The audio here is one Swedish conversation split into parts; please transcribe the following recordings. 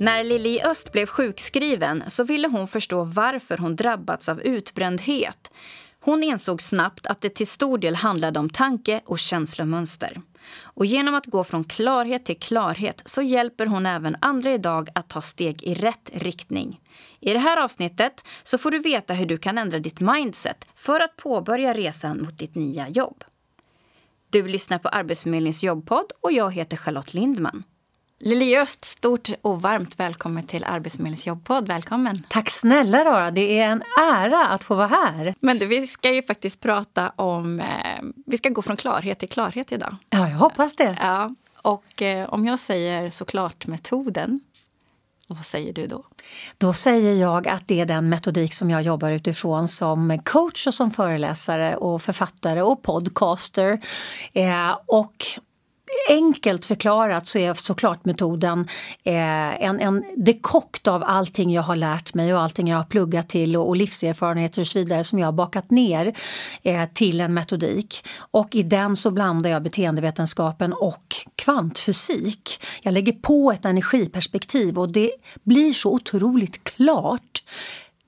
När Lili Öst blev sjukskriven så ville hon förstå varför hon drabbats av utbrändhet. Hon insåg snabbt att det till stor del handlade om tanke och känslomönster. Och genom att gå från klarhet till klarhet så hjälper hon även andra idag att ta steg i rätt riktning. I det här avsnittet så får du veta hur du kan ändra ditt mindset för att påbörja resan mot ditt nya jobb. Du lyssnar på Arbetsförmedlingens jobbpodd och jag heter Charlotte Lindman. Lili Öst, stort och varmt välkommen till Arbetsförmedlingens jobbpodd. Välkommen! Tack snälla Rara, det är en ära att få vara här. Men du, vi ska ju faktiskt prata om... Eh, vi ska gå från klarhet till klarhet idag. Ja, jag hoppas det. Ja, och eh, om jag säger såklart metoden, vad säger du då? Då säger jag att det är den metodik som jag jobbar utifrån som coach och som föreläsare och författare och podcaster. Eh, och enkelt förklarat så är såklart metoden eh, en, en dekokt av allting jag har lärt mig och allting jag har pluggat till och, och livserfarenheter och så vidare som jag har bakat ner eh, till en metodik. Och i den så blandar jag beteendevetenskapen och kvantfysik. Jag lägger på ett energiperspektiv och det blir så otroligt klart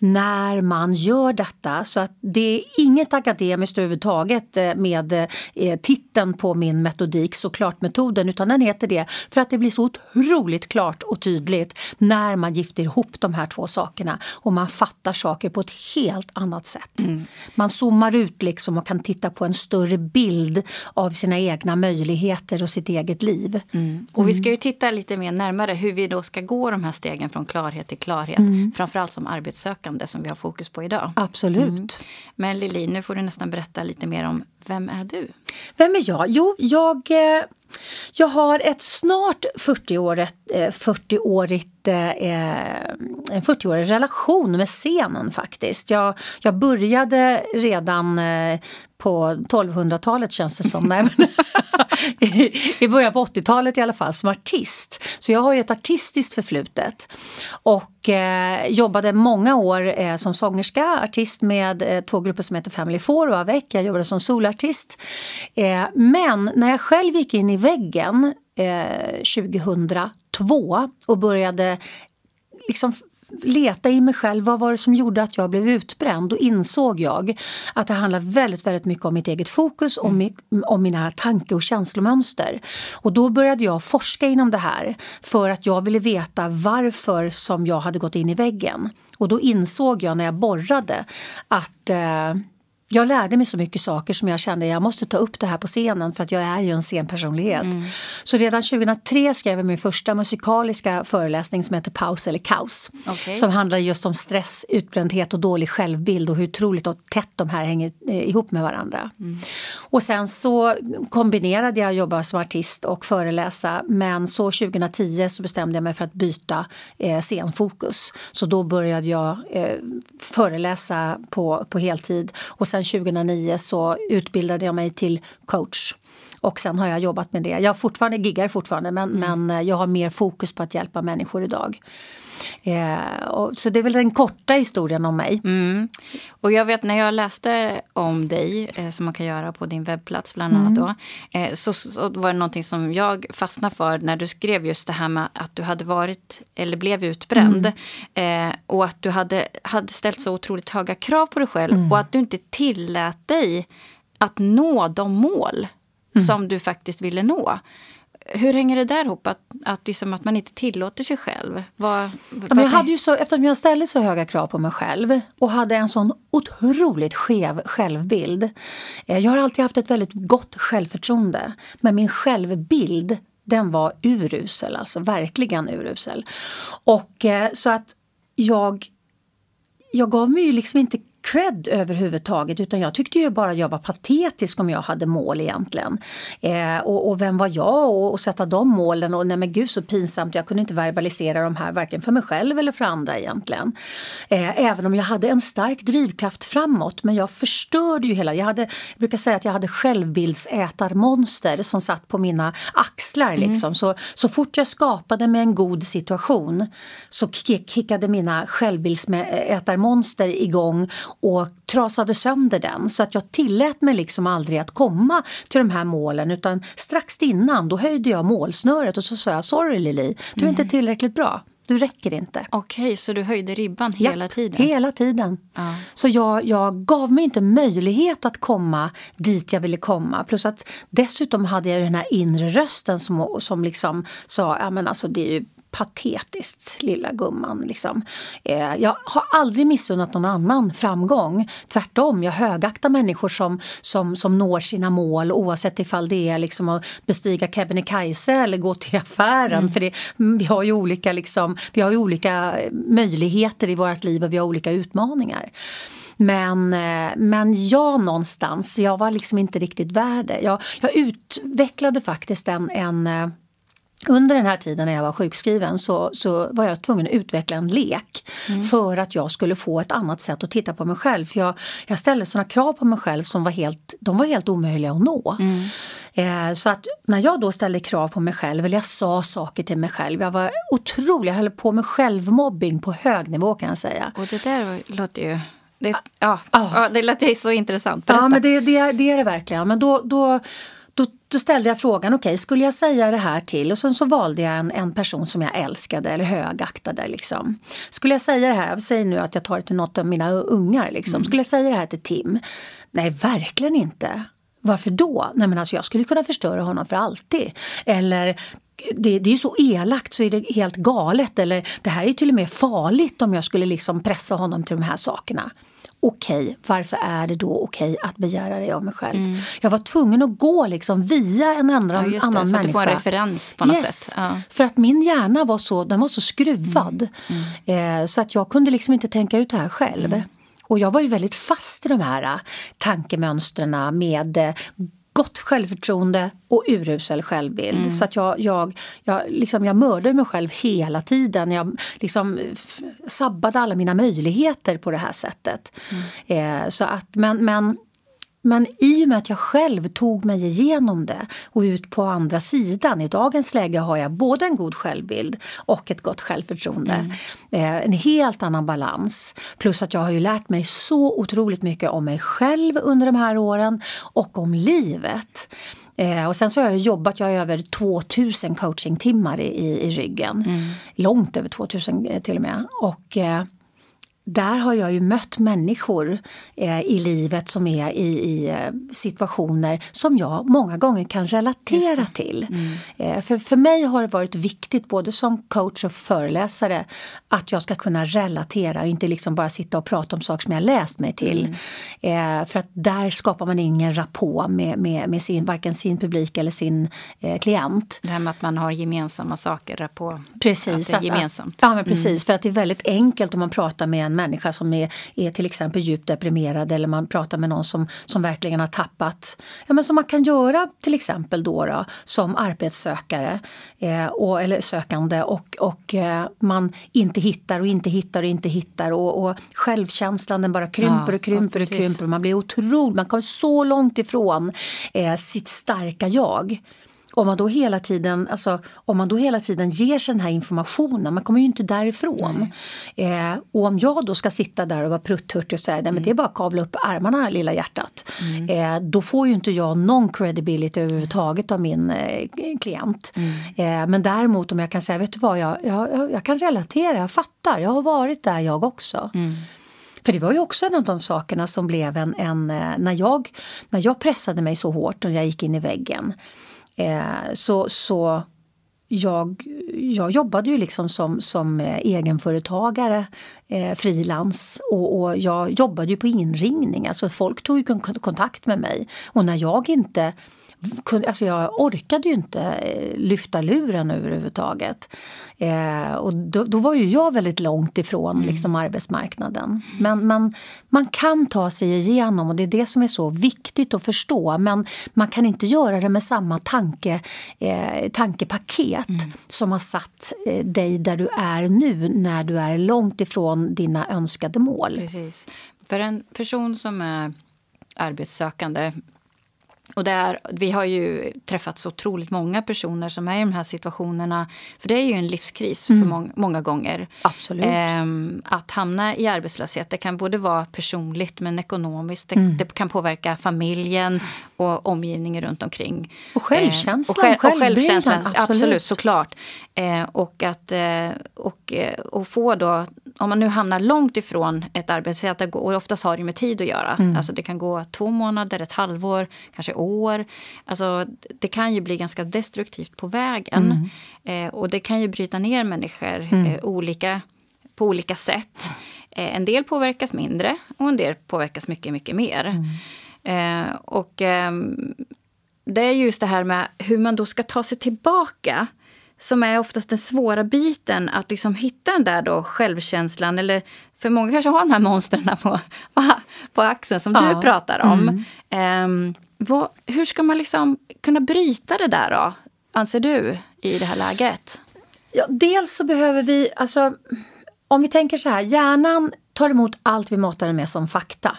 när man gör detta. Så att det är inget akademiskt överhuvudtaget eh, med eh, titeln på min metodik, såklart metoden, utan den heter det för att det blir så otroligt klart och tydligt när man gifter ihop de här två sakerna och man fattar saker på ett helt annat sätt. Mm. Man zoomar ut liksom och kan titta på en större bild av sina egna möjligheter och sitt eget liv. Mm. Och vi ska ju titta lite mer närmare hur vi då ska gå de här stegen från klarhet till klarhet, mm. framförallt som arbetssökande det som vi har fokus på idag. Absolut. Mm. Men Lili, nu får du nästan berätta lite mer om vem är du? Vem är jag? Jo, jag, eh, jag har ett snart 40-årigt 40 årigt, en 40-årig relation med scenen faktiskt. Jag, jag började redan eh, på 1200-talet känns det som. Nej, men I början på 80-talet i alla fall som artist. Så jag har ju ett artistiskt förflutet. Och eh, jobbade många år eh, som sångerska, artist med eh, två grupper som heter Family Four och Avec. Jag jobbade som solartist. Eh, men när jag själv gick in i väggen 2002 eh, och började liksom leta i mig själv. Vad var det som gjorde att jag blev utbränd? Då insåg jag att det handlar väldigt, väldigt mycket om mitt eget fokus och mm. om mina tanke och känslomönster. Och då började jag forska inom det här för att jag ville veta varför som jag hade gått in i väggen. Och då insåg jag när jag borrade att eh, jag lärde mig så mycket saker som jag kände jag måste ta upp det här på scenen för att jag är ju en scenpersonlighet. Mm. Så redan 2003 skrev jag min första musikaliska föreläsning som heter Paus eller kaos. Okay. Som handlar just om stress, utbrändhet och dålig självbild och hur otroligt och tätt de här hänger eh, ihop med varandra. Mm. Och sen så kombinerade jag att jobba som artist och föreläsa men så 2010 så bestämde jag mig för att byta eh, scenfokus. Så då började jag eh, föreläsa på, på heltid och sen 2009 så utbildade jag mig till coach. Och sen har jag jobbat med det. Jag fortfarande giggar fortfarande men, mm. men jag har mer fokus på att hjälpa människor idag. Eh, och, så det är väl den korta historien om mig. Mm. Och jag vet när jag läste om dig, eh, som man kan göra på din webbplats bland annat mm. då, eh, så, så, var det någonting som jag fastnade för när du skrev just det här med att du hade varit eller blev utbränd. Mm. Eh, och att du hade, hade ställt så otroligt höga krav på dig själv mm. och att du inte tillät dig att nå de mål mm. som du faktiskt ville nå hur hänger det där ihop? Att, att, liksom att man inte tillåter sig själv? Vad, ja, jag hade ju så, eftersom jag ställde så höga krav på mig själv och hade en sån otroligt skev självbild. Eh, jag har alltid haft ett väldigt gott självförtroende. Men min självbild den var urusel, alltså verkligen urusel. Och eh, så att jag jag gav mig ju liksom inte cred överhuvudtaget utan jag tyckte ju bara jag var patetisk om jag hade mål egentligen. Eh, och, och, vem var jag och, och sätta de målen och nej men gud så pinsamt, jag kunde inte verbalisera de här varken för mig själv eller för andra egentligen. Eh, även om jag hade en stark drivkraft framåt men jag förstörde ju hela, jag, hade, jag brukar säga att jag hade självbildsätarmonster som satt på mina axlar mm. liksom. Så, så fort jag skapade mig en god situation så kickade mina självbildsätarmonster igång och trasade sönder den. Så att jag tillät mig liksom aldrig att komma till de här målen utan strax innan då höjde jag målsnöret och så sa jag sorry Lili, du är mm. inte tillräckligt bra. Du räcker inte. Okej, så du höjde ribban ja, hela tiden? hela tiden. Ja. Så jag, jag gav mig inte möjlighet att komma dit jag ville komma. Plus att dessutom hade jag den här inre rösten som, som liksom sa, ja men alltså det är ju patetiskt, lilla gumman. Liksom. Eh, jag har aldrig missunnat någon annan framgång. Tvärtom, jag högaktar människor som, som, som når sina mål oavsett ifall det är liksom att bestiga Kebnekaise eller gå till affären. Mm. För det, vi, har ju olika, liksom, vi har olika möjligheter i vårt liv och vi har olika utmaningar. Men, eh, men jag någonstans, jag var liksom inte riktigt värd det. Jag, jag utvecklade faktiskt en, en eh, under den här tiden när jag var sjukskriven så, så var jag tvungen att utveckla en lek mm. för att jag skulle få ett annat sätt att titta på mig själv. För jag, jag ställde såna krav på mig själv som var helt, de var helt omöjliga att nå. Mm. Eh, så att när jag då ställde krav på mig själv, eller jag sa saker till mig själv, jag var otrolig, jag höll på med självmobbing på hög nivå kan jag säga. Och det där låter ju det, ja, ah. ja, det låter så intressant. Berätta. Ja, men det, det, det är det verkligen. Men då, då då, då, ställde jag frågan, okej, okay, skulle jag säga det här till? Och sen så valde jag en, en person som jag älskade eller högaktade. Liksom. Skulle jag säga det här, säger nu att jag tar det till något av mina ungar, liksom. Mm. skulle jag säga det här till Tim? Nej, verkligen inte. Varför då? Nej men alltså jag skulle kunna förstöra honom för alltid. Eller det, det, är så elakt så är det helt galet. Eller det här är till och med farligt om jag skulle liksom pressa honom till de här sakerna okej, okay, varför är det då okej okay att begära det av mig själv? Mm. Jag var tvungen att gå liksom via en andra, ja, annan så människa. Så att du får en referens på något yes, sätt. Ja. För att min hjärna var så, den var så skruvad. Mm. Mm. Eh, så att jag kunde liksom inte tänka ut det här själv. Mm. Och jag var ju väldigt fast i de här äh, tankemönstren med äh, gott självförtroende och urusel självbild. Mm. Så att jag, jag, jag, liksom, jag mördade mig själv hela tiden. Jag liksom sabbade alla mina möjligheter på det här sättet. Mm. Eh, så att, men, men men i och med att jag själv tog mig igenom det och ut på andra sidan. I dagens läge har jag både en god självbild och ett gott självförtroende. Mm. Eh, en helt annan balans. Plus att jag har ju lärt mig så otroligt mycket om mig själv under de här åren och om livet. Eh, och sen så har jag jobbat, jag har över 2000 coachingtimmar i, i, i ryggen. Mm. Långt över 2000 eh, till och med. Och eh, där har jag ju mött människor eh, i livet som är i, i eh, situationer som jag många gånger kan relatera till. Mm. Eh, för, för mig har det varit viktigt både som coach och föreläsare att jag ska kunna relatera och inte liksom bara sitta och prata om saker som jag läst mig till. Mm. Eh, för att där skapar man ingen rapport med, med, med sin, varken sin publik eller sin eh, klient. Det här med att man har gemensamma saker, rapport. Precis. Att det är gemensamt. Att, ja, men precis. Mm. För att det är väldigt enkelt om man pratar med en en människa som är, är till exempel djupt deprimerad eller man pratar med någon som, som verkligen har tappat, ja, men som man kan göra till exempel då, då som arbetssökare eh, och, eller sökande och, och eh, man inte hittar och inte hittar och inte hittar och, och självkänslan den bara krymper och krymper ja, och krymper. Man blir otrolig, man kommer så långt ifrån eh, sitt starka jag. Om man, då hela tiden, alltså, om man då hela tiden ger sig den här informationen, man kommer ju inte därifrån. Eh, och om jag då ska sitta där och vara prutthurtig och säga mm. men det är bara att kavla upp armarna lilla hjärtat. Mm. Eh, då får ju inte jag någon credibility överhuvudtaget av min eh, klient. Mm. Eh, men däremot om jag kan säga, vet du vad, jag, jag, jag, kan relatera, jag fattar, jag har varit där jag också. Mm. För det var ju också en av de sakerna som blev en, en eh, när, jag, när jag pressade mig så hårt och jag gick in i väggen Eh, så, så jag, jag jobbade ju liksom som, som eh, egenföretagare, eh, frilans och, och, jag jobbade ju på inringning. Alltså folk tog ju kontakt med mig. Och när jag inte kunde, alltså jag orkade ju inte eh, lyfta luren överhuvudtaget. Eh, och då, då, var ju jag väldigt långt ifrån mm. liksom, arbetsmarknaden. Men, men man kan ta sig igenom och det är det som är så viktigt att förstå. Men man kan inte göra det med samma tanke, eh, tankepaket mm. som har satt eh, dig där du är nu när du är långt ifrån dina önskade mål. Precis. För en person som är arbetssökande Och där, vi har ju träffat så otroligt många personer som är i de här situationerna. För det är ju en livskris mm. för många, många gånger. Absolut. Ehm, att hamna i arbetslöshet, det kan både vara personligt men ekonomiskt. Det, mm. det kan påverka familjen och omgivningen runt omkring. Och självkänslan. Ehm, och, själv, och självkänslan, absolut. absolut såklart. Ehm, och att eh, och, eh, och få då, om man nu hamnar långt ifrån ett arbete, och oftast har det med tid att göra. Mm. Alltså det kan gå två månader, ett halvår, kanske år. Alltså, det kan ju bli ganska destruktivt på vägen. Mm. Eh, och det kan ju bryta ner människor mm. eh, olika, på olika sätt. Eh, en del påverkas mindre och en del påverkas mycket, mycket mer. Mm. Eh, och ehm, det är just det här med hur man då ska ta sig tillbaka som är oftast den svåra biten, att liksom hitta den där då självkänslan. Eller, för många kanske har de här monstren på, på axeln som ja. du pratar om. Mm. Um, vad, hur ska man liksom kunna bryta det där då, anser du, i det här läget? Ja, dels så behöver vi, alltså om vi tänker så här, hjärnan tar emot allt vi matar den med som fakta.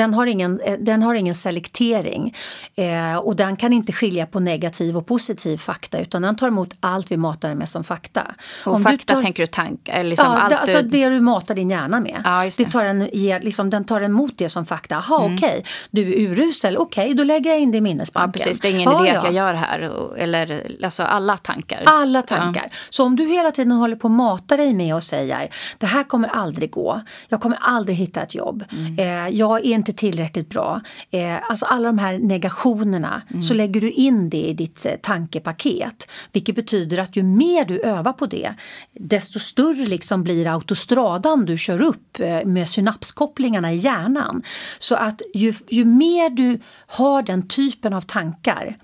Den har ingen, eh, den har ingen selektering eh, och den kan inte skilja på negativ och positiv fakta utan den tar emot allt vi matar den med som fakta. Och Om fakta tar, tänker du tankar? Liksom ja, allt alltså det du matar din hjärna med. Ja, det. det. tar en, liksom, den tar emot det som fakta. Jaha mm. okej, okay. du är urusel, okej okay, då lägger jag in det i minnesbanken. Ja, precis, det är ingen ja, idé att jag gör det här. Eller alltså alla tankar. Alla tankar. Ja. Så om du hela tiden håller på att mata dig med och säger det här kommer aldrig gå, jag kommer aldrig hitta ett jobb, mm. eh, jag är inte tillräckligt bra. Eh, alltså alla de här negationerna, mm. så lägger du in det i ditt eh, tankepaket. Vilket betyder att ju mer du övar på det, desto större liksom blir autostradan du kör upp eh, med synapskopplingarna i hjärnan. Så att ju, ju mer du har den typen av tankar,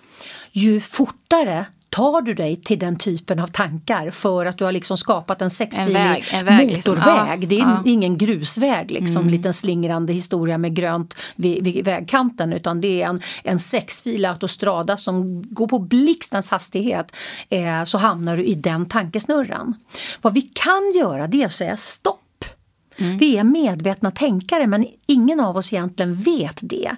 ju fortare tar du dig till den typen av tankar för att du har liksom skapat en sexfilig en väg, en väg, liksom. motorväg. Liksom. det är ja. ingen grusväg, liksom, mm. liten slingrande historia med grönt vid, vid vägkanten utan det är en, en sexfilig autostrada som går på blixtens hastighet eh, så hamnar du i den tankesnurran. Vad vi kan göra det är att säga stopp Mm. Vi är medvetna tänkare men ingen av oss egentligen vet det.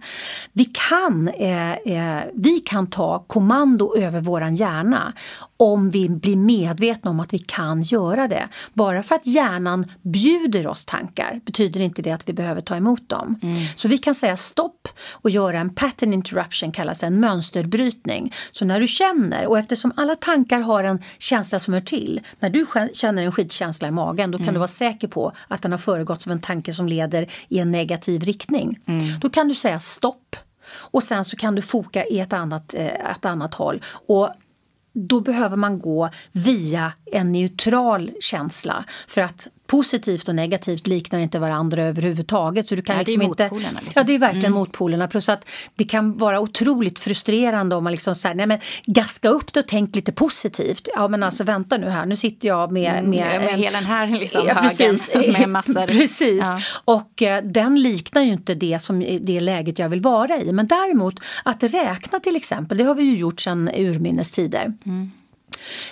Vi kan, eh, eh, vi kan ta kommando över våran hjärna om vi blir medvetna om att vi kan göra det. Bara för att hjärnan bjuder oss tankar betyder inte det att vi behöver ta emot dem. Mm. Så vi kan säga stopp och göra en pattern interruption, kallas en mönsterbrytning. Så när du känner, och eftersom alla tankar har en känsla som hör till, när du känner en skitkänsla i magen då kan mm. du vara säker på att den har föregåtts av en tanke som leder i en negativ riktning. Mm. Då kan du säga stopp och sen så kan du foka i ett annat, eh, ett annat håll. Och då behöver man gå via en neutral känsla för att positivt och negativt liknar inte varandra överhuvudtaget. Så du kan ja, liksom det är inte, motpolerna. Liksom. Ja, det är verkligen mm. motpolerna. Plus att det kan vara otroligt frustrerande om man liksom säger nej men gaska upp det och tänk lite positivt. Ja men alltså vänta nu här, nu sitter jag med... Mm, med, mm, med en, hela den här liksom ja, precis, högen med massor. Precis, ja. och eh, den liknar ju inte det som det läget jag vill vara i. Men däremot att räkna till exempel, det har vi ju gjort sedan urminnes tider. Mm.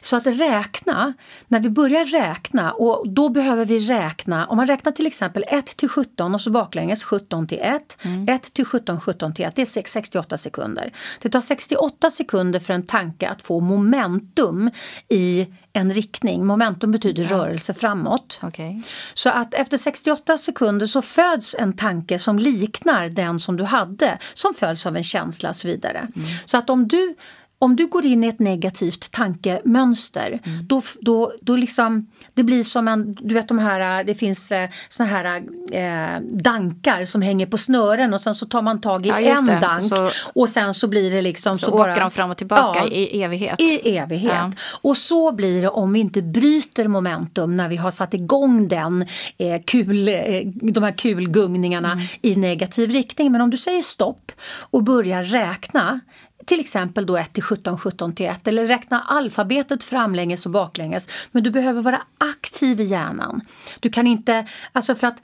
Så att räkna, när vi börjar räkna och då behöver vi räkna, om man räknar till exempel 1 till 17 och så baklänges 17 till 1, mm. 1 till 17, 17 till 1, det är 68 sekunder. Det tar 68 sekunder för en tanke att få momentum i en riktning. Momentum betyder ja. rörelse framåt. Okay. Så att efter 68 sekunder så föds en tanke som liknar den som du hade, som följs av en känsla och så vidare. Mm. Så att om du om du går in i ett negativt tankemönster, mm. då, då, då liksom, det blir som en, du vet de här, det finns eh, såna här eh, dankar som hänger på snören och sen så tar man tag i ja, en det. dank så, och sen så blir det liksom så, så åker bara, de fram och tillbaka ja, i evighet. I evighet. Ja. Och så blir det om vi inte bryter momentum när vi har satt igång den eh, kul, eh, de här kulgungningarna mm. i negativ riktning. Men om du säger stopp och börjar räkna till exempel då 1 till 17, 17 till 1 eller räkna alfabetet framlänges och baklänges. Men du behöver vara aktiv i hjärnan. Du kan inte, alltså för att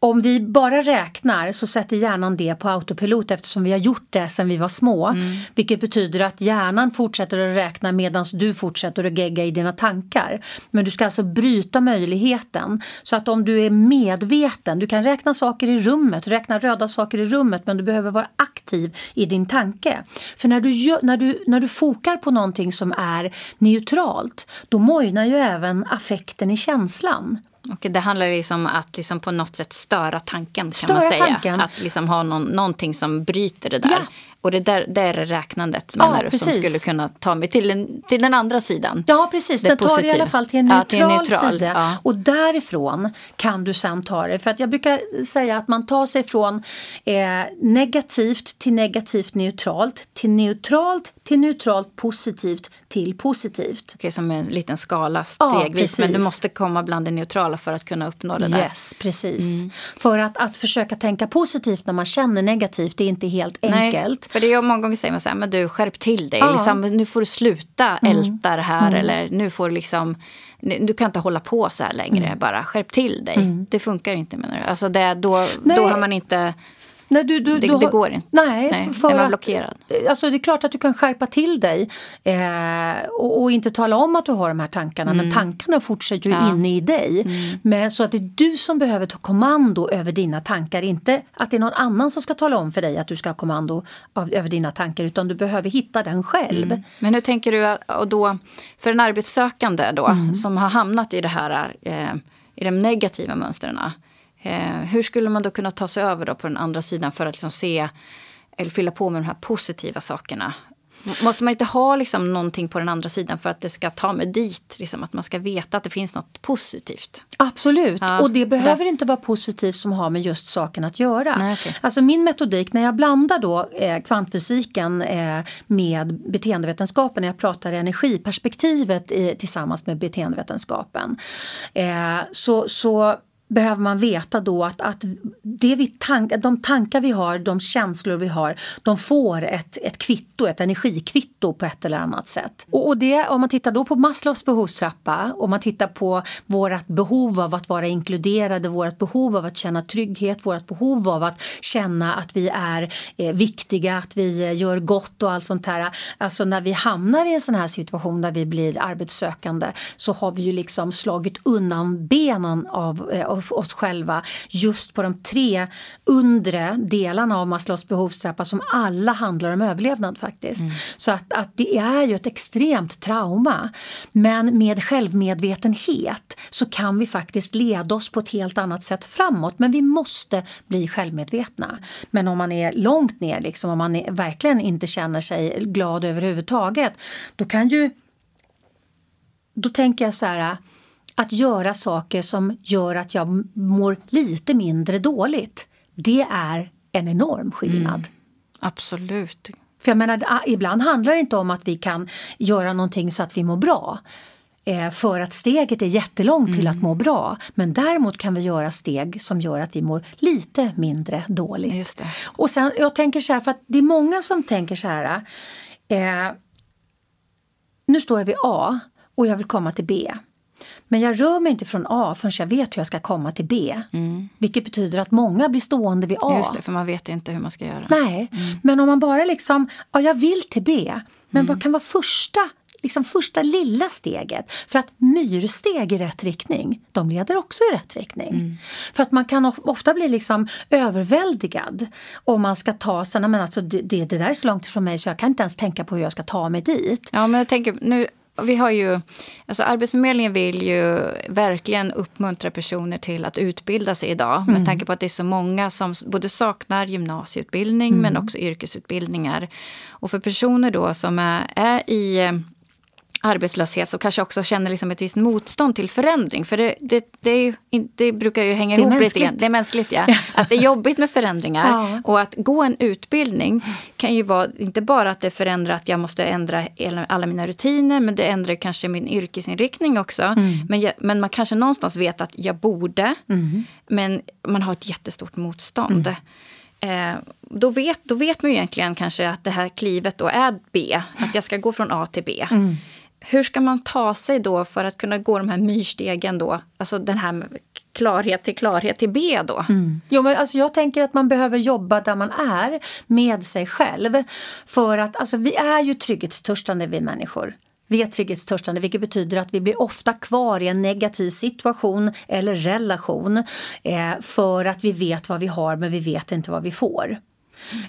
om vi bara räknar så sätter hjärnan det på autopilot eftersom vi har gjort det sedan vi var små. Mm. Vilket betyder att hjärnan fortsätter att räkna medan du fortsätter att gegga i dina tankar. Men du ska alltså bryta möjligheten. Så att om du är medveten, du kan räkna saker i rummet, räkna röda saker i rummet men du behöver vara aktiv i din tanke. För när du, när du, när du fokar på någonting som är neutralt då mojnar ju även affekten i känslan. Och det handlar liksom om att liksom på något sätt störa tanken. kan störa man säga. Tanken. Att liksom ha någon, någonting som bryter det där. Ja. Och det där, det är räknandet menar ja, du, som skulle kunna ta mig till den, till den andra sidan. Ja precis, den tar dig i alla fall till en neutral, ja, till en neutral sida. Ja. Och därifrån kan du sen ta det. För att jag brukar säga att man tar sig från eh, negativt till negativt neutralt till neutralt till neutralt positivt till positivt. Okej, som en liten skala stegvis. Ja, men du måste komma bland det neutrala för att kunna uppnå det där. Yes, precis. Mm. För att, att försöka tänka positivt när man känner negativt det är inte helt enkelt. För det är många gånger säger man så här, men du skärp till dig. Ja. Liksom, nu får du sluta mm. älta det här. Mm. Eller nu får du liksom, du kan inte hålla på så här längre. Mm. Bara skärp till dig. Mm. Det funkar inte menar du. Alltså det, då, då har man inte Nej, du, du, det, du har, det, går inte. Nej, nej för är man blockerad? Att, alltså det är klart att du kan skärpa till dig eh, och, och, inte tala om att du har de här tankarna mm. men tankarna fortsätter ju ja. inne i dig. Mm. Men så att det är du som behöver ta kommando över dina tankar. Inte att det är någon annan som ska tala om för dig att du ska ha kommando av, över dina tankar utan du behöver hitta den själv. Mm. Men hur tänker du och då för en arbetssökande då mm. som har hamnat i det här eh, i de negativa mönstren Eh, hur skulle man då kunna ta sig över då på den andra sidan för att liksom se eller fylla på med de här positiva sakerna? Måste man inte ha liksom någonting på den andra sidan för att det ska ta mig dit? Liksom, att man ska veta att det finns något positivt? Absolut, ja, och det behöver det. inte vara positivt som har med just saken att göra. Nej, okay. Alltså min metodik, när jag blandar då eh, kvantfysiken eh, med beteendevetenskapen, när jag pratar energiperspektivet i, tillsammans med beteendevetenskapen, eh, så, så behöver man veta då att, att det vi tank, de tankar vi har, de känslor vi har, de får ett, ett kvitto, ett energikvitto på ett eller annat sätt. Och, och det, om man tittar då på Maslows behovstrappa, om man tittar på vårt behov av att vara inkluderade, vårt behov av att känna trygghet, vårt behov av att känna att vi är eh, viktiga, att vi eh, gör gott och allt sånt här. Alltså när vi hamnar i en sån här situation där vi blir arbetssökande så har vi ju liksom slagit undan benen av eh, oss själva just på de tre undre delarna av Maslows behovstrappa som alla handlar om överlevnad faktiskt. Mm. Så att, att det är ju ett extremt trauma. Men med självmedvetenhet så kan vi faktiskt leda oss på ett helt annat sätt framåt. Men vi måste bli självmedvetna. Men om man är långt ner, liksom, om man är, verkligen inte känner sig glad överhuvudtaget, då kan ju då tänker jag så här, att göra saker som gör att jag mår lite mindre dåligt. Det är en enorm skillnad. Mm, absolut. För jag menar, ibland handlar det inte om att vi kan göra någonting så att vi mår bra. Eh, för att steget är jättelångt till mm. att må bra. Men däremot kan vi göra steg som gör att vi mår lite mindre dåligt. Och sen, jag tänker så här, för att det är många som tänker så här. Eh, nu står jag vid A och jag vill komma till B. Men jag rör mig inte från A förrän jag vet hur jag ska komma till B. Mm. Vilket betyder att många blir stående vid A. Just det, för man vet inte hur man ska göra. Nej, mm. men om man bara liksom, ja jag vill till B. Men mm. vad kan vara första liksom första lilla steget. För att myrsteg i rätt riktning, de leder också i rätt riktning. Mm. För att man kan ofta bli liksom överväldigad om man ska ta sig, men alltså det, det, där är så långt ifrån mig så jag kan inte ens tänka på hur jag ska ta mig dit. Ja men jag tänker, nu vi har ju, alltså Arbetsförmedlingen vill ju verkligen uppmuntra personer till att utbilda sig idag. Mm. Med tanke på att det är så många som både saknar gymnasieutbildning mm. men också yrkesutbildningar. Och för personer då som är, är i arbetslöshet så kanske också känner liksom ett visst motstånd till förändring. För det, det, det, ju, det brukar ju hänga ihop lite grann. Det är mänskligt, ja. Att det är jobbigt med förändringar. Ja. Och att gå en utbildning kan ju vara inte bara att det förändrar att jag måste ändra alla mina rutiner men det ändrar kanske min yrkesinriktning också. Mm. Men, jag, men man kanske någonstans vet att jag borde, mm. men man har ett jättestort motstånd. Mm. Eh, då, vet, då vet man ju egentligen kanske att det här klivet då är B, att jag ska gå från A till B. Mm hur ska man ta sig då för att kunna gå de här myrstegen då? Alltså den här klarhet till klarhet till B då? Mm. Jo, men alltså jag tänker att man behöver jobba där man är med sig själv. För att alltså, vi är ju trygghetstörstande vi människor. Vi är trygghetstörstande vilket betyder att vi blir ofta kvar i en negativ situation eller relation eh, för att vi vet vad vi har men vi vet inte vad vi får.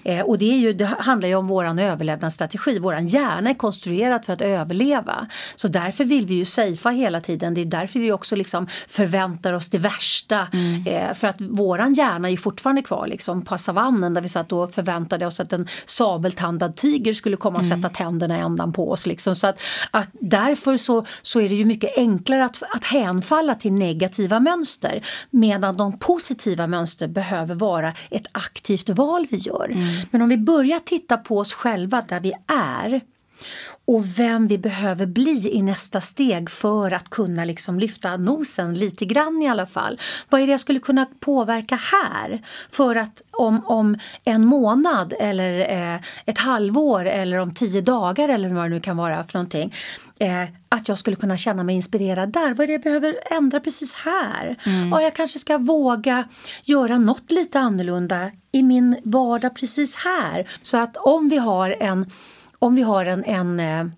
Eh, och det, är ju, det handlar ju om vår överlevnadsstrategi. Vår hjärna är konstruerad för att överleva. Så därför vill vi ju safea hela tiden. Det är därför vi också liksom förväntar oss det värsta. Mm. Eh, för att våran hjärna är ju fortfarande kvar liksom, på savannen där vi satt och förväntade oss att en sabeltandad tiger skulle komma och mm. sätta tänderna ändan på oss. Liksom. Så att, att därför så, så är det ju mycket enklare att, att hänfalla till negativa mönster medan de positiva mönster behöver vara ett aktivt val vi gör. Mm. Men om vi börjar titta på oss själva där vi är och vem vi behöver bli i nästa steg för att kunna liksom lyfta nosen lite grann i alla fall. Vad är det jag skulle kunna påverka här för att om, om en månad eller eh, ett halvår eller om tio dagar eller vad det nu kan vara för någonting eh, att jag skulle kunna känna mig inspirerad där. Vad är det jag behöver ändra precis här? Mm. Ja, jag kanske ska våga göra något lite annorlunda i min vardag precis här. Så att om vi har en om vi har en, en eh,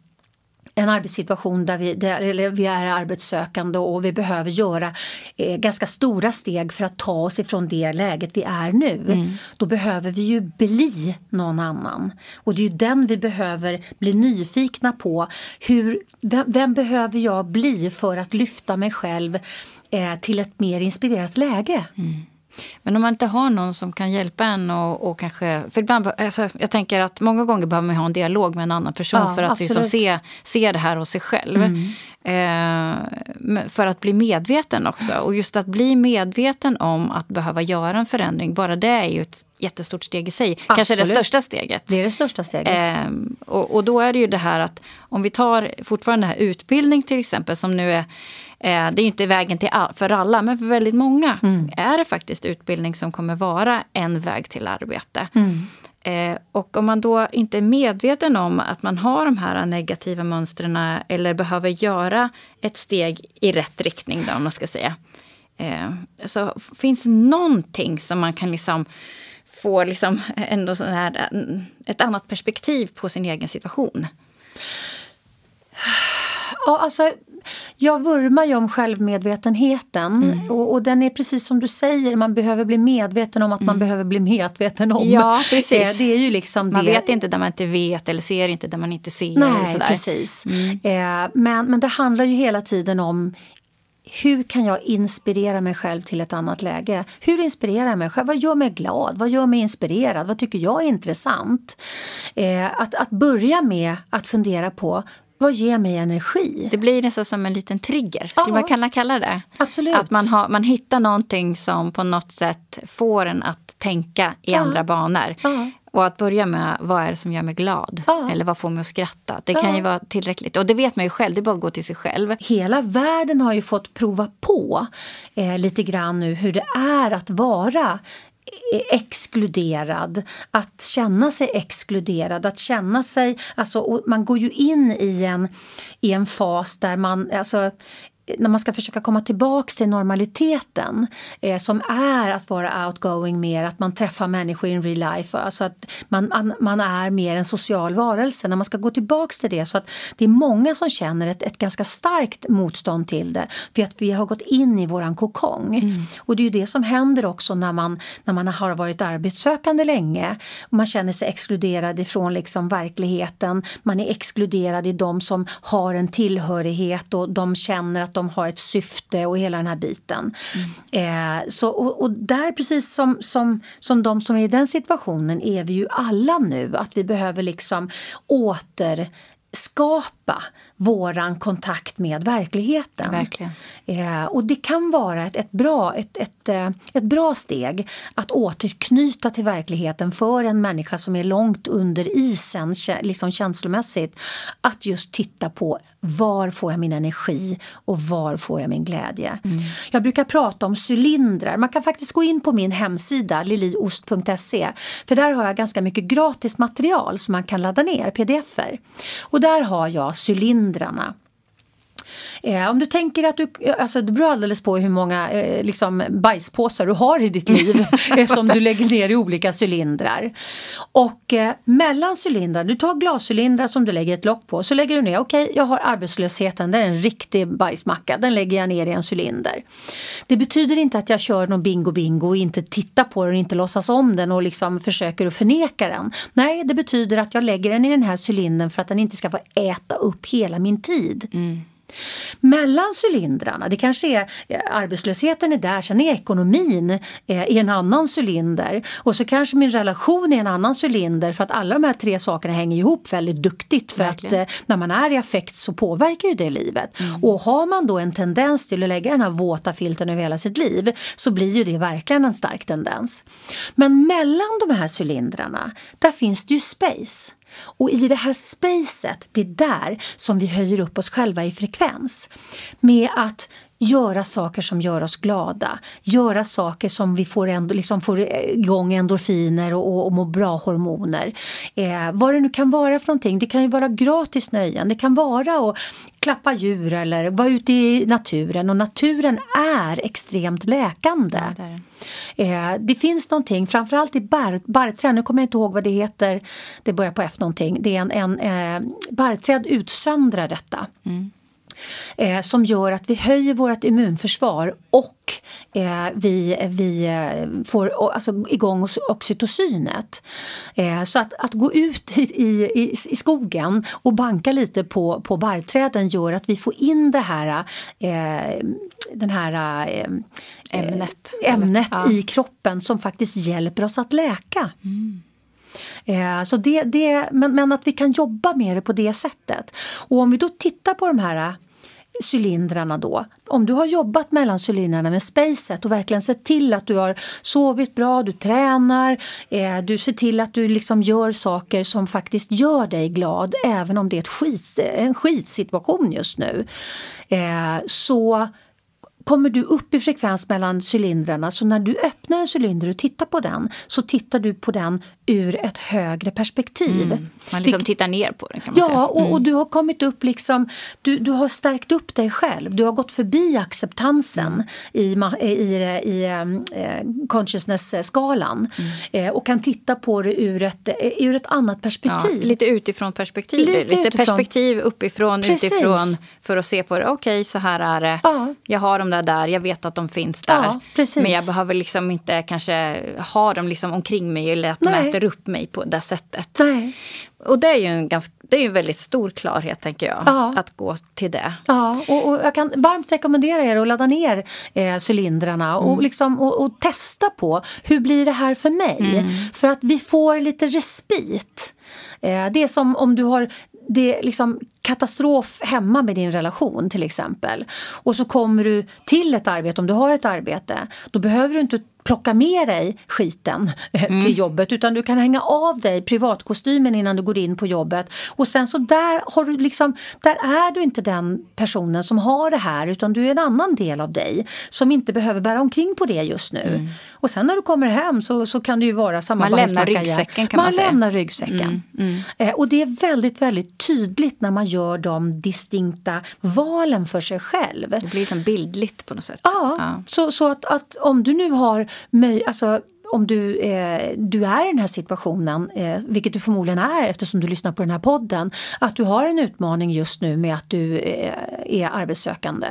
en arbetssituation där vi, där, vi är arbetssökande och vi behöver göra eh, ganska stora steg för att ta oss ifrån det läget vi är nu. Mm. Då behöver vi ju bli någon annan. Och det är ju den vi behöver bli nyfikna på. Hur, vem, vem behöver jag bli för att lyfta mig själv eh, till ett mer inspirerat läge? Mm. Men om man inte har någon som kan hjälpa en och, och kanske... För ibland, alltså, jag tänker att många gånger behöver man ha en dialog med en annan person ja, för att liksom se, se det här hos sig själv. Mm. Eh, för att bli medveten också. Och just att bli medveten om att behöva göra en förändring, bara det är ju ett jättestort steg i sig. Absolut. Kanske det största steget. Det är det största steget. Eh, och, och då är det ju det här att om vi tar fortfarande här utbildning till exempel som nu är Eh, det är inte vägen till all, för alla, men för väldigt många mm. är det faktiskt utbildning som kommer vara en väg till arbete. Mm. Eh, och om man då inte är medveten om att man har de här negativa mönstren eller behöver göra ett steg i rätt riktning, då, om man ska säga. Eh, så finns det någonting som man kan liksom få liksom ändå sån här, ett annat perspektiv på sin egen situation? Ja, alltså jag vurmar ju om självmedvetenheten mm. och, och, den är precis som du säger, man behöver bli medveten om att mm. man behöver bli medveten om. Ja, precis. Eh, det är ju liksom man det. vet inte där man inte vet eller ser inte där man inte ser. Nej, precis. Mm. Eh, men, men det handlar ju hela tiden om hur kan jag inspirera mig själv till ett annat läge? Hur inspirerar jag mig själv? Vad gör mig glad? Vad gör mig inspirerad? Vad tycker jag är intressant? Eh, att, att börja med att fundera på vad ger mig energi? Det blir nästan som en liten trigger, skulle man kunna kalla det. Absolut. Att man, har, man hittar någonting som på något sätt får en att tänka i Aha. andra banor. Aha. Och att börja med vad är det som gör mig glad? Aha. Eller vad får mig att skratta? Det kan ju vara tillräckligt. Och det vet man ju själv, det är bara att gå till sig själv. Hela världen har ju fått prova på eh, lite grann nu hur det är att vara exkluderad, att känna sig exkluderad, att känna sig... Alltså, man går ju in i en, i en fas där man... Alltså, när man ska försöka komma tillbaks till normaliteten eh, som är att vara outgoing mer, att man träffar människor in real life, alltså att man, man, man, är mer en social varelse. När man ska gå tillbaks till det så att det är många som känner ett, ett ganska starkt motstånd till det för att vi har gått in i våran kokong. Mm. Och det är ju det som händer också när man, när man har varit arbetssökande länge och man känner sig exkluderad ifrån liksom verkligheten. Man är exkluderad i de som har en tillhörighet och de känner att de de har ett syfte och hela den här biten. Mm. Eh, så, och, och, där, precis som, som, som de som är i den situationen, är vi ju alla nu. Att vi behöver liksom återskapa våran kontakt med verkligheten. Verkligen. Eh, och det kan vara ett, ett, bra, ett, ett, eh, ett bra steg att återknyta till verkligheten för en människa som är långt under isen liksom känslomässigt. Att just titta på var får jag min energi och var får jag min glädje? Mm. Jag brukar prata om cylindrar. Man kan faktiskt gå in på min hemsida liliost.se för där har jag ganska mycket gratis material som man kan ladda ner, pdf-er. Och där har jag cylindrarna. Eh, om du tänker att du, alltså det beror alldeles på hur många eh, liksom bajspåsar du har i ditt liv eh, som du lägger ner i olika cylindrar. Och eh, mellan cylindrar, du tar glascylindrar som du lägger ett lock på, så lägger du ner, okej okay, jag har arbetslösheten, det är en riktig bajsmacka, den lägger jag ner i en cylinder. Det betyder inte att jag kör någon bingo bingo och inte tittar på den och inte låtsas om den och liksom försöker att förneka den. Nej, det betyder att jag lägger den i den här cylindern för att den inte ska få äta upp hela min tid. Mm. Mellan cylindrarna, det kanske är eh, arbetslösheten är där, sen är ekonomin eh, i en annan cylinder och så kanske min relation är en annan cylinder för att alla de här tre sakerna hänger ihop väldigt duktigt för Verkligen. att eh, när man är i affekt så påverkar ju det livet. Mm. Och har man då en tendens till att lägga den här våta filten över hela sitt liv så blir ju det verkligen en stark tendens. Men mellan de här cylindrarna, där finns det ju space. Och i det här spacet, det är där som vi höjer upp oss själva i frekvens. Med att göra saker som gör oss glada. Göra saker som vi får, ändå, liksom får igång endorfiner och, och, och må bra-hormoner. Eh, vad det nu kan vara för någonting. Det kan ju vara gratis nöjen. Det kan vara att klappa djur eller vara ute i naturen. Och naturen är extremt läkande. Ja, det, eh, det finns någonting, framförallt i bar, barrträd, nu kommer jag inte ihåg vad det heter, det börjar på F någonting. Det är en, en eh, barrträd utsöndrar detta. Mm eh, som gör att vi höjer vårt immunförsvar och eh, vi, vi eh, får alltså, igång oxytocinet. Eh, så att, att gå ut i, i, i skogen och banka lite på, på barrträden gör att vi får in det här eh, den här eh, ämnet, ämnet ja. i kroppen som faktiskt hjälper oss att läka. Mm. Eh, så det, det, men, men att vi kan jobba med det på det sättet. Och om vi då tittar på de här eh, cylindrarna då. Om du har jobbat mellan cylindrarna med spacet och verkligen sett till att du har sovit bra, du tränar, eh, du ser till att du liksom gör saker som faktiskt gör dig glad även om det är ett skit, en skitsituation just nu. Eh, så kommer du upp i frekvens mellan cylindrarna så när du öppnar en cylinder och tittar på den så tittar du på den ur ett högre perspektiv. Mm. Man liksom tittar ner på den kan man ja, säga. Ja, mm. och, och, du har kommit upp liksom, du, du har stärkt upp dig själv. Du har gått förbi acceptansen mm. i, i, i eh, consciousness-skalan mm. eh, och kan titta på det ur ett, eh, ur ett annat perspektiv. Ja, lite utifrån perspektiv. Lite, lite utifrån. perspektiv uppifrån, Precis. utifrån för att se på det. Okej, okay, så här är det. Ja. Jag har de där där, jag vet att de finns där. Ja, men jag behöver liksom inte kanske ha dem liksom omkring mig eller att de äter upp mig på det sättet. Nej. Och det är ju en, ganska, det är en väldigt stor klarhet, tänker jag, ja. att gå till det. Ja, och, och, jag kan varmt rekommendera er att ladda ner eh, cylindrarna och, mm. liksom, och, och, testa på hur blir det här för mig? Mm. För att vi får lite respit. Eh, det är som om du har det liksom katastrof hemma med din relation till exempel. Och så kommer du till ett arbete, om du har ett arbete, då behöver du inte plocka med dig skiten eh, mm. till jobbet utan du kan hänga av dig privatkostymen innan du går in på jobbet. Och sen så där, har du liksom, där är du inte den personen som har det här utan du är en annan del av dig som inte behöver bära omkring på det just nu. Mm. Och sen när du kommer hem så, så kan det ju vara samma Man lämnar ryggsäcken kan man, man säga. lämnar ryggsäcken. Mm. mm. Eh, och det är väldigt, väldigt tydligt när man gör de distinkta valen för sig själv. Det blir som bildligt på något sätt. Ja, ja. så, så att, att om du nu har alltså, om du, eh, du är i den här situationen, eh, vilket du förmodligen är eftersom du lyssnar på den här podden, att du har en utmaning just nu med att du eh, är arbetssökande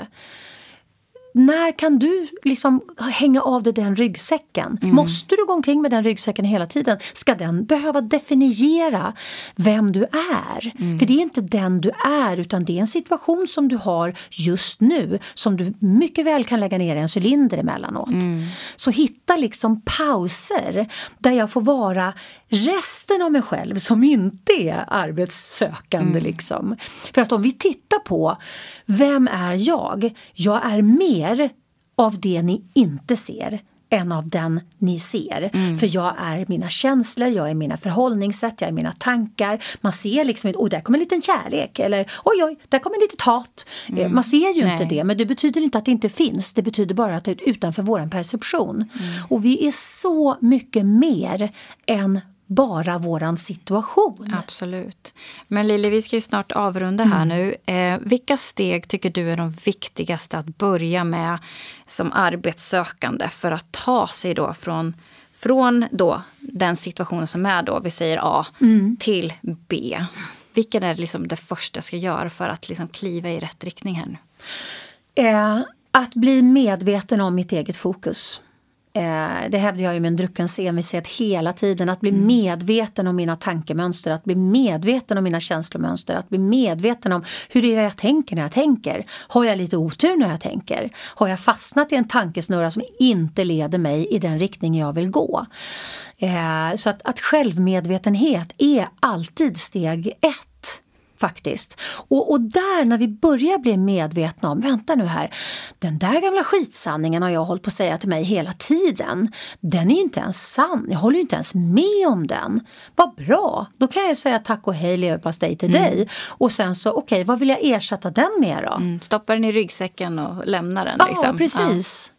när kan du liksom hänga av dig den ryggsäcken? Mm. Måste du gå omkring med den ryggsäcken hela tiden? Ska den behöva definiera vem du är? Mm. För det är inte den du är utan det är en situation som du har just nu som du mycket väl kan lägga ner en cylinder emellanåt. Mm. Så hitta liksom pauser där jag får vara resten av mig själv som inte är arbetssökande. Mm. Liksom. För att om vi tittar på vem är jag? Jag är mer av det ni inte ser än av den ni ser. Mm. För jag är mina känslor, jag är mina förhållningssätt, jag är mina tankar. Man ser liksom, oj där kommer en liten kärlek eller oj oj, där kommer lite hat. Eh, mm. Man ser ju Nej. inte det men det betyder inte att det inte finns. Det betyder bara att det är utanför vår perception. Mm. Och vi är så mycket mer än bara våran situation. Absolut. Men Lili, vi ska ju snart avrunda här mm. nu. Eh, vilka steg tycker du är de viktigaste att börja med som arbetssökande för att ta sig då från från då den situationen som är då, vi säger A, mm. till B. Vilken är liksom det första jag ska göra för att liksom kliva i rätt riktning här nu? Eh, att bli medveten om mitt eget fokus. Eh, det hävdar jag i min druckens envishet hela tiden. Att bli mm. medveten om mina tankemönster, att bli medveten om mina känslomönster, att bli medveten om hur det är jag tänker när jag tänker. Har jag lite otur när jag tänker? Har jag fastnat i en tankesnurra som inte leder mig i den riktning jag vill gå? Eh, så att, att självmedvetenhet är alltid steg ett faktiskt. Och, och där när vi börjar bli medvetna om, vänta nu här, den där gamla skitsanningen har jag hållit på att säga till mig hela tiden. Den är ju inte ens sann, jag håller ju inte ens med om den. Vad bra, då kan jag säga tack och hej leverpastej till mm. dig. Och sen så, okej, okay, vad vill jag ersätta den med då? Mm, stoppa den i ryggsäcken och lämna den. Liksom. Ja, precis.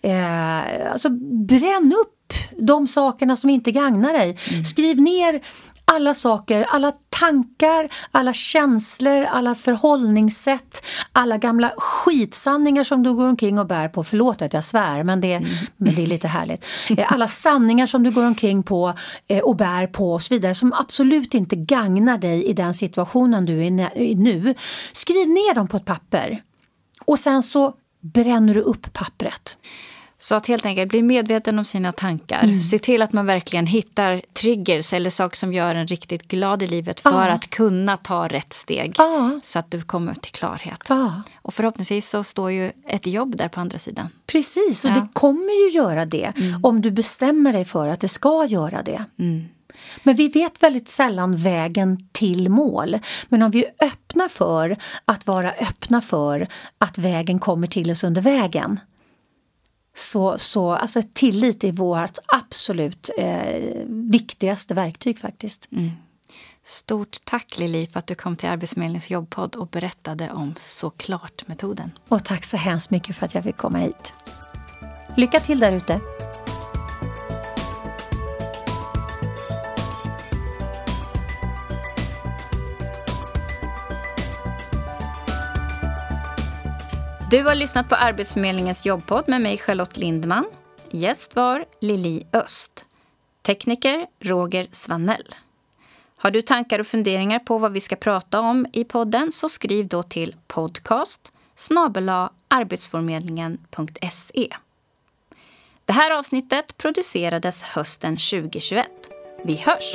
Ja. Eh, alltså bränn upp de sakerna som inte gagnar dig. Mm. Skriv ner alla saker, alla tankar, alla känslor, alla förhållningssätt, alla gamla skitsanningar som du går omkring och bär på. Förlåt att jag svär, men det, mm. men det är lite härligt. Eh, alla sanningar som du går omkring på eh, och bär på och så vidare som absolut inte gagnar dig i den situationen du är i nu. Skriv ner dem på ett papper och sen så bränner du upp pappret. Så att helt enkelt bli medveten om sina tankar. Mm. Se till att man verkligen hittar triggers eller saker som gör en riktigt glad i livet för ah. att kunna ta rätt steg. Ah. Så att du kommer till klarhet. Ah. Och förhoppningsvis så står ju ett jobb där på andra sidan. Precis, och ja. det kommer ju göra det mm. om du bestämmer dig för att det ska göra det. Mm. Men vi vet väldigt sällan vägen till mål. Men om vi är öppna för att vara öppna för att vägen kommer till oss under vägen så, så alltså tillit är vårt absolut eh, viktigaste verktyg faktiskt. Mm. Stort tack Lili för att du kom till Arbetsförmedlingens jobbpodd och berättade om Såklart-metoden. Och tack så hemskt mycket för att jag fick komma hit. Lycka till där ute! Du har lyssnat på Arbetsförmedlingens jobbpodd med mig Charlotte Lindman. Gäst var Lili Öst. Tekniker Roger Svanell. Har du tankar och funderingar på vad vi ska prata om i podden så skriv då till podcast arbetsförmedlingen.se. Det här avsnittet producerades hösten 2021. Vi hörs!